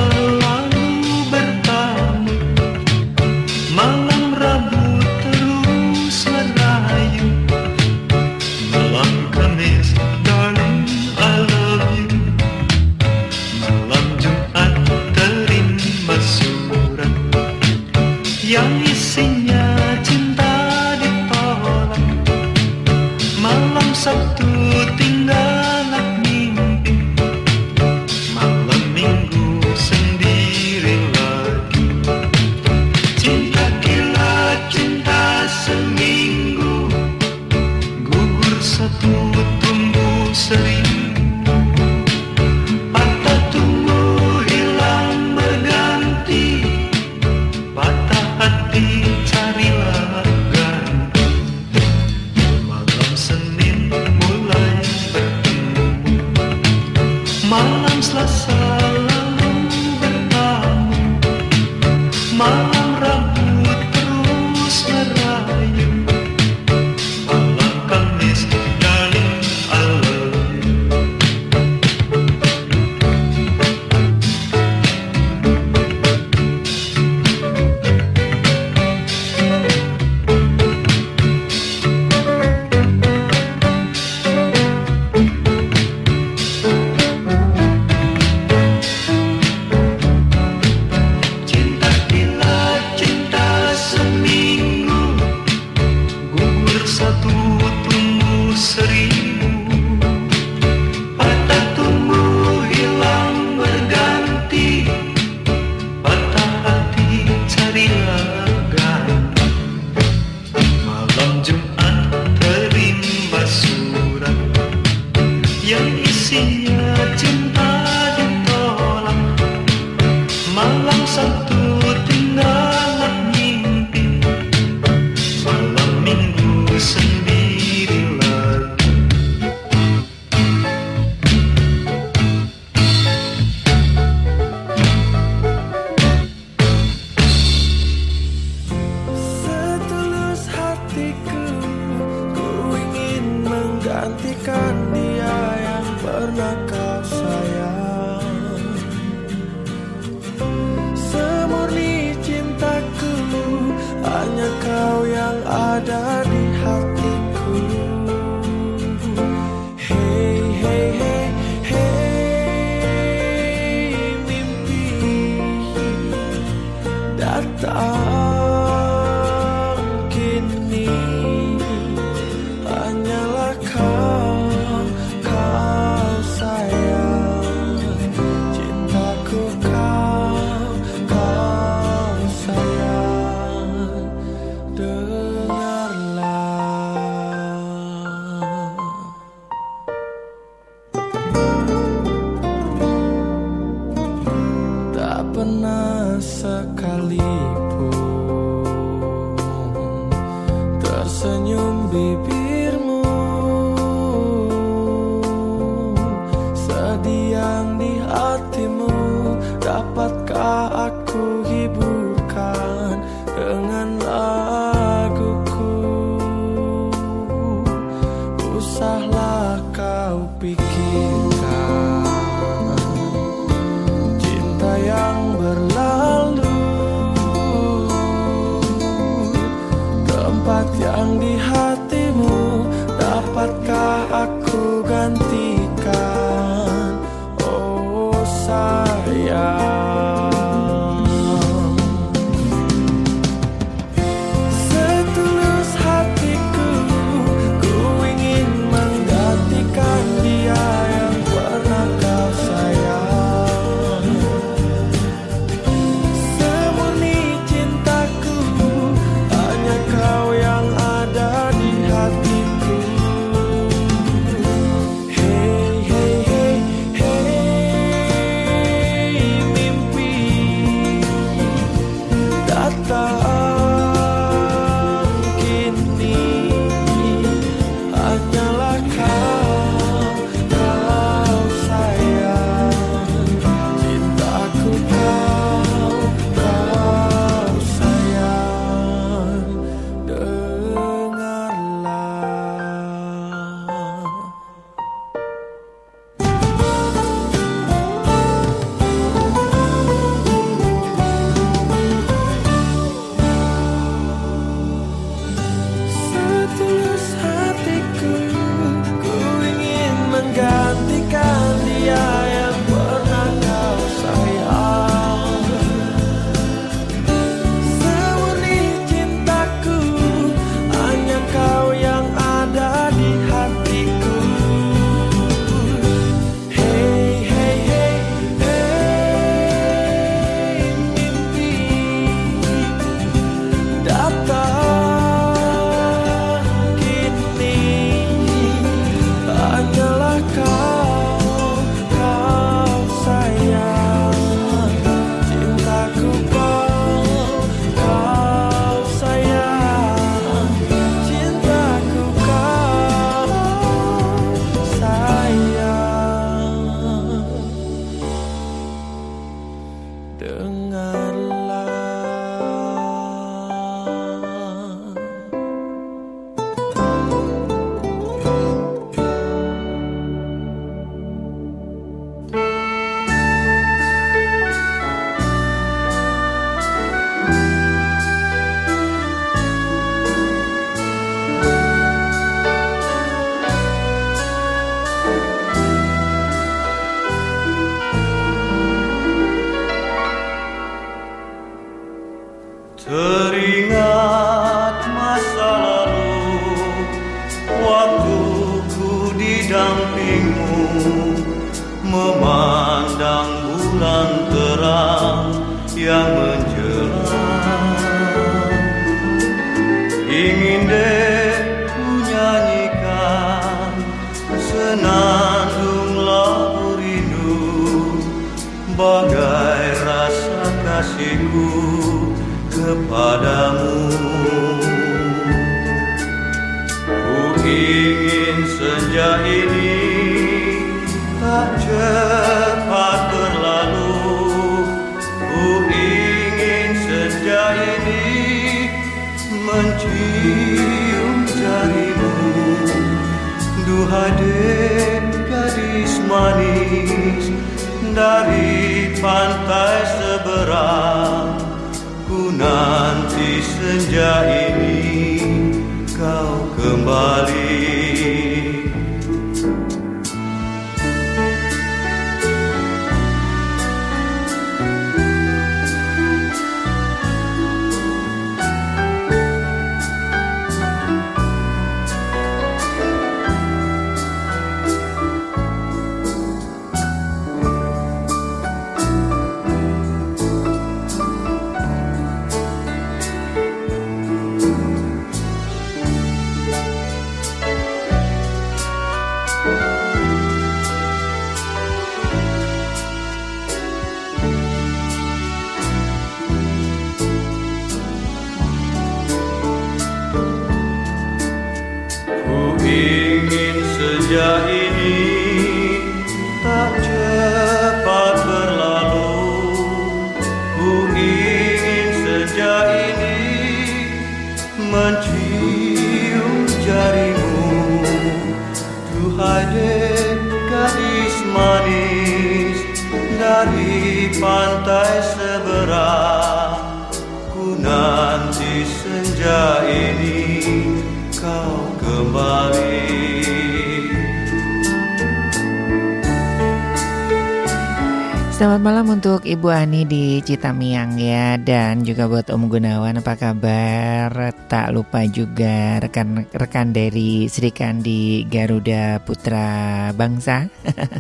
Speaker 1: Selamat malam untuk Ibu Ani di Citamiang ya Dan juga buat Om Gunawan apa kabar? Tak lupa juga rekan-rekan dari Serikandi Garuda Putra Bangsa.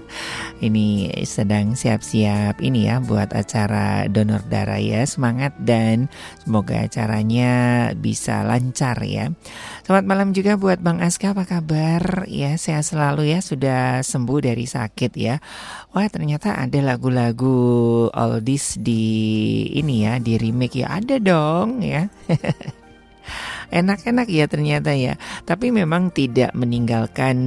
Speaker 1: Ini sedang siap-siap ini ya buat acara donor darah ya. Semangat dan semoga acaranya bisa lancar ya Selamat malam juga buat Bang Aska apa kabar? Ya Sehat selalu ya sudah sembuh dari sakit ya. Wah ternyata ada lagu-lagu oldies di ini ya di remake ya. Ada dong ya. Enak-enak ya ternyata ya. Tapi memang tidak meninggalkan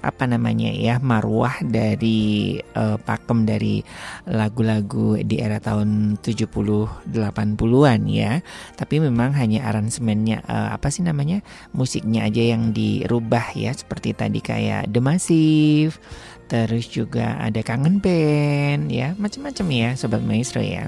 Speaker 1: apa namanya ya marwah dari uh, pakem dari lagu-lagu di era tahun 70 80-an ya. Tapi memang hanya aransemennya uh, apa sih namanya? musiknya aja yang dirubah ya seperti tadi kayak The Massive terus juga ada kangen band ya macam-macam ya sobat maestro ya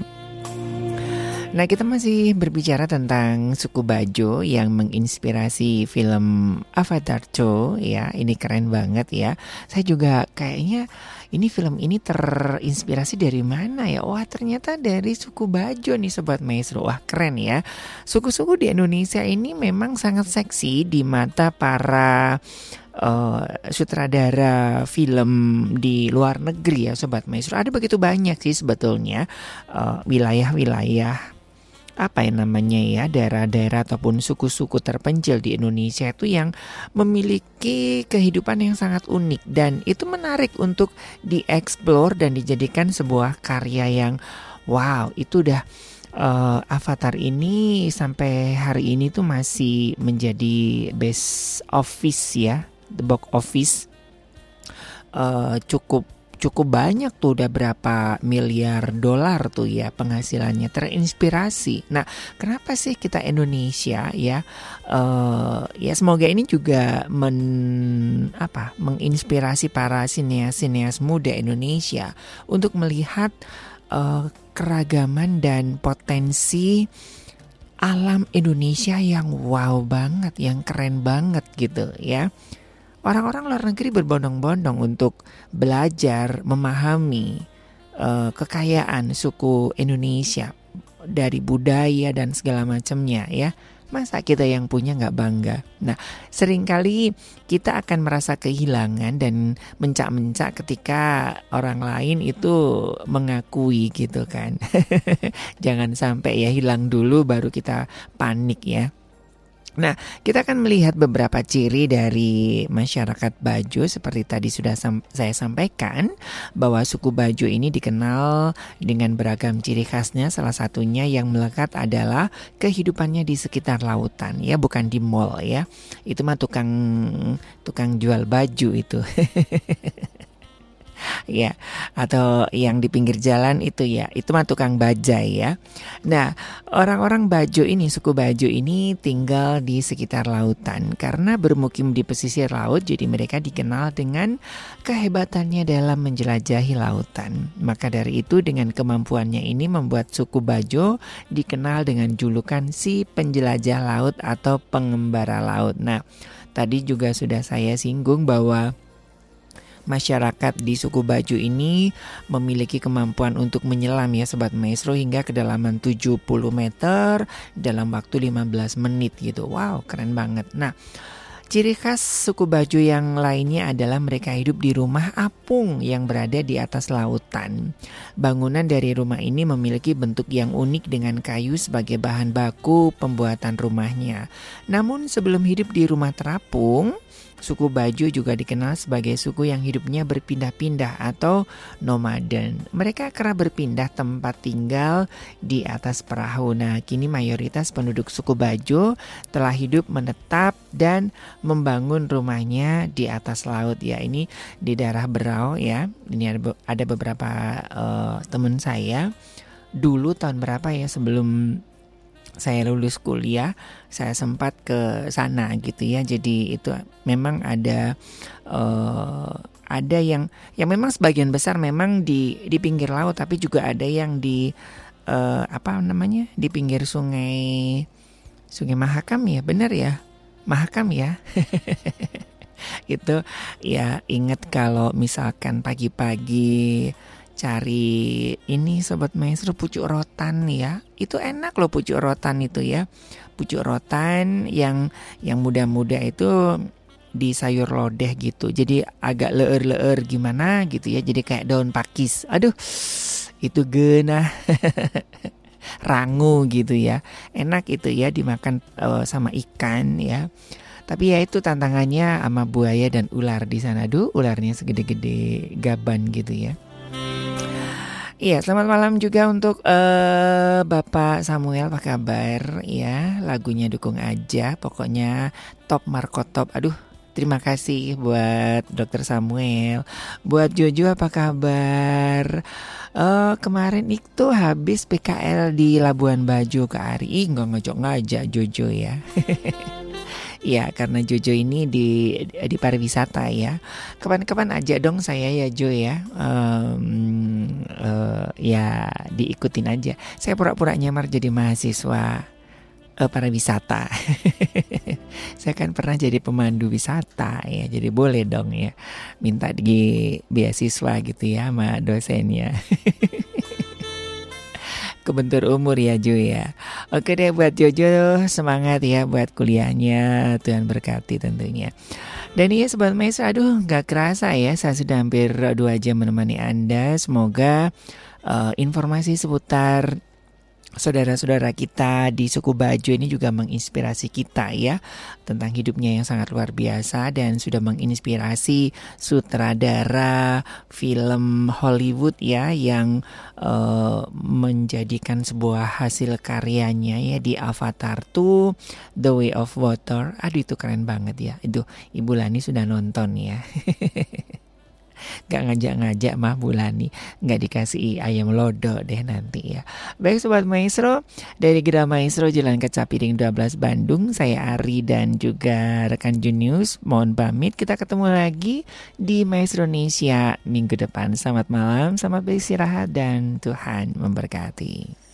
Speaker 1: Nah kita masih berbicara tentang suku Bajo yang menginspirasi film Avatar 2 ya ini keren banget ya. Saya juga kayaknya ini film ini terinspirasi dari mana ya? Wah ternyata dari suku Bajo nih sobat maestro. Wah keren ya. Suku-suku di Indonesia ini memang sangat seksi di mata para uh, sutradara film di luar negeri ya sobat maestro. Ada begitu banyak sih sebetulnya wilayah wilayah-wilayah apa yang namanya ya daerah-daerah ataupun suku-suku terpencil di Indonesia itu yang memiliki kehidupan yang sangat unik. Dan itu menarik untuk dieksplor dan dijadikan sebuah karya yang wow itu udah uh, Avatar ini sampai hari ini tuh masih menjadi best office ya the box office. Uh, cukup cukup banyak tuh udah berapa miliar dolar tuh ya penghasilannya terinspirasi. Nah, kenapa sih kita Indonesia ya uh, ya semoga ini juga men apa menginspirasi para sineas-sineas muda Indonesia untuk melihat uh, keragaman dan potensi alam Indonesia yang wow banget, yang keren banget gitu ya. Orang-orang luar negeri berbondong-bondong untuk belajar memahami uh, kekayaan suku Indonesia dari budaya dan segala macamnya ya. Masa kita yang punya nggak bangga? Nah, sering kali kita akan merasa kehilangan dan mencak-mencak ketika orang lain itu mengakui gitu kan. Jangan sampai ya hilang dulu baru kita panik ya. Nah, kita akan melihat beberapa ciri dari masyarakat Bajo seperti tadi sudah sam saya sampaikan bahwa suku Bajo ini dikenal dengan beragam ciri khasnya. Salah satunya yang melekat adalah kehidupannya di sekitar lautan ya, bukan di mall ya. Itu mah tukang tukang jual baju itu. ya atau yang di pinggir jalan itu ya. Itu mah tukang bajai ya. Nah orang-orang Bajo ini suku Bajo ini tinggal di sekitar lautan. Karena bermukim di pesisir laut jadi mereka dikenal dengan kehebatannya dalam menjelajahi lautan. Maka dari itu dengan kemampuannya ini membuat suku Bajo dikenal dengan julukan si penjelajah laut atau pengembara laut. Nah tadi juga sudah saya singgung bahwa masyarakat di suku Baju ini memiliki kemampuan untuk menyelam ya Sobat Maestro hingga kedalaman 70 meter dalam waktu 15 menit gitu. Wow, keren banget. Nah, Ciri khas suku Baju yang lainnya adalah mereka hidup di rumah apung yang berada di atas lautan. Bangunan dari rumah ini memiliki bentuk yang unik dengan kayu sebagai bahan baku pembuatan rumahnya. Namun sebelum hidup di rumah terapung, Suku Bajo juga dikenal sebagai suku yang hidupnya berpindah-pindah atau nomaden. Mereka kerap berpindah tempat tinggal di atas perahu. Nah, kini mayoritas penduduk suku Bajo telah hidup menetap dan membangun rumahnya di atas laut. Ya, ini di daerah Berau ya. Ini ada beberapa uh, teman saya dulu tahun berapa ya sebelum saya lulus kuliah, saya sempat ke sana gitu ya. Jadi itu memang ada uh, ada yang yang memang sebagian besar memang di di pinggir laut, tapi juga ada yang di uh, apa namanya di pinggir sungai Sungai Mahakam ya, benar ya, Mahakam ya. itu ya ingat kalau misalkan pagi-pagi cari ini sobat maestro pucuk rotan ya. Itu enak loh pucuk rotan itu ya. Pucuk rotan yang yang muda-muda itu di sayur lodeh gitu. Jadi agak leer-leer gimana gitu ya. Jadi kayak daun pakis. Aduh itu genah. Rangu gitu ya. Enak itu ya dimakan uh, sama ikan ya. Tapi ya itu tantangannya sama buaya dan ular di sana. Duh, ularnya segede-gede gaban gitu ya. Iya, selamat malam juga untuk uh, Bapak Samuel, apa kabar? Ya, lagunya dukung aja, pokoknya top Marco top. Aduh, terima kasih buat Dokter Samuel, buat Jojo apa kabar? Uh, kemarin itu habis PKL di Labuan Bajo ke Ari, nggak ngajak ngajak Jojo ya. Ya, karena Jojo ini di di pariwisata ya. Kapan-kapan aja dong saya ya Jo ya. Um, uh, ya diikutin aja. Saya pura-pura nyamar jadi mahasiswa uh, pariwisata. saya kan pernah jadi pemandu wisata ya. Jadi boleh dong ya minta di beasiswa gitu ya sama dosennya. kebentur umur ya Jo ya. Oke deh buat Jojo semangat ya buat kuliahnya Tuhan berkati tentunya. Dan iya Sobat Maestro aduh gak kerasa ya saya sudah hampir dua jam menemani Anda. Semoga uh, informasi seputar saudara-saudara kita di suku Bajo ini juga menginspirasi kita ya tentang hidupnya yang sangat luar biasa dan sudah menginspirasi sutradara film Hollywood ya yang uh, menjadikan sebuah hasil karyanya ya di Avatar 2 The Way of Water. Aduh itu keren banget ya. Itu Ibu Lani sudah nonton ya. Gak ngajak-ngajak mah Bulani. Gak dikasih ayam lodo deh nanti ya. Baik Sobat Maestro. Dari Gera Maestro Jalan Kecapiring 12 Bandung. Saya Ari dan juga rekan Junius. Mohon pamit. Kita ketemu lagi Di Maestro Indonesia Minggu depan. Selamat malam Selamat beristirahat Dan Tuhan memberkati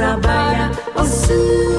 Speaker 2: Surabaya, oh Surabaya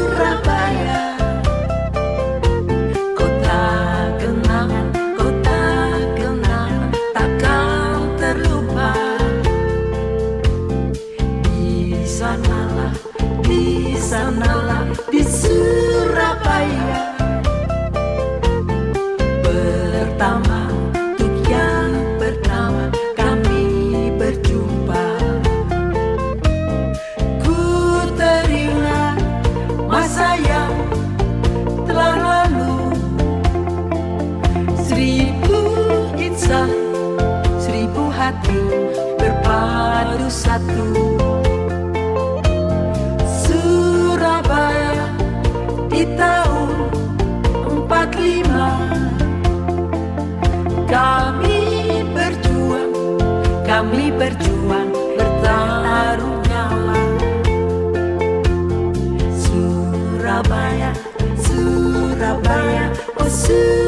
Speaker 7: oh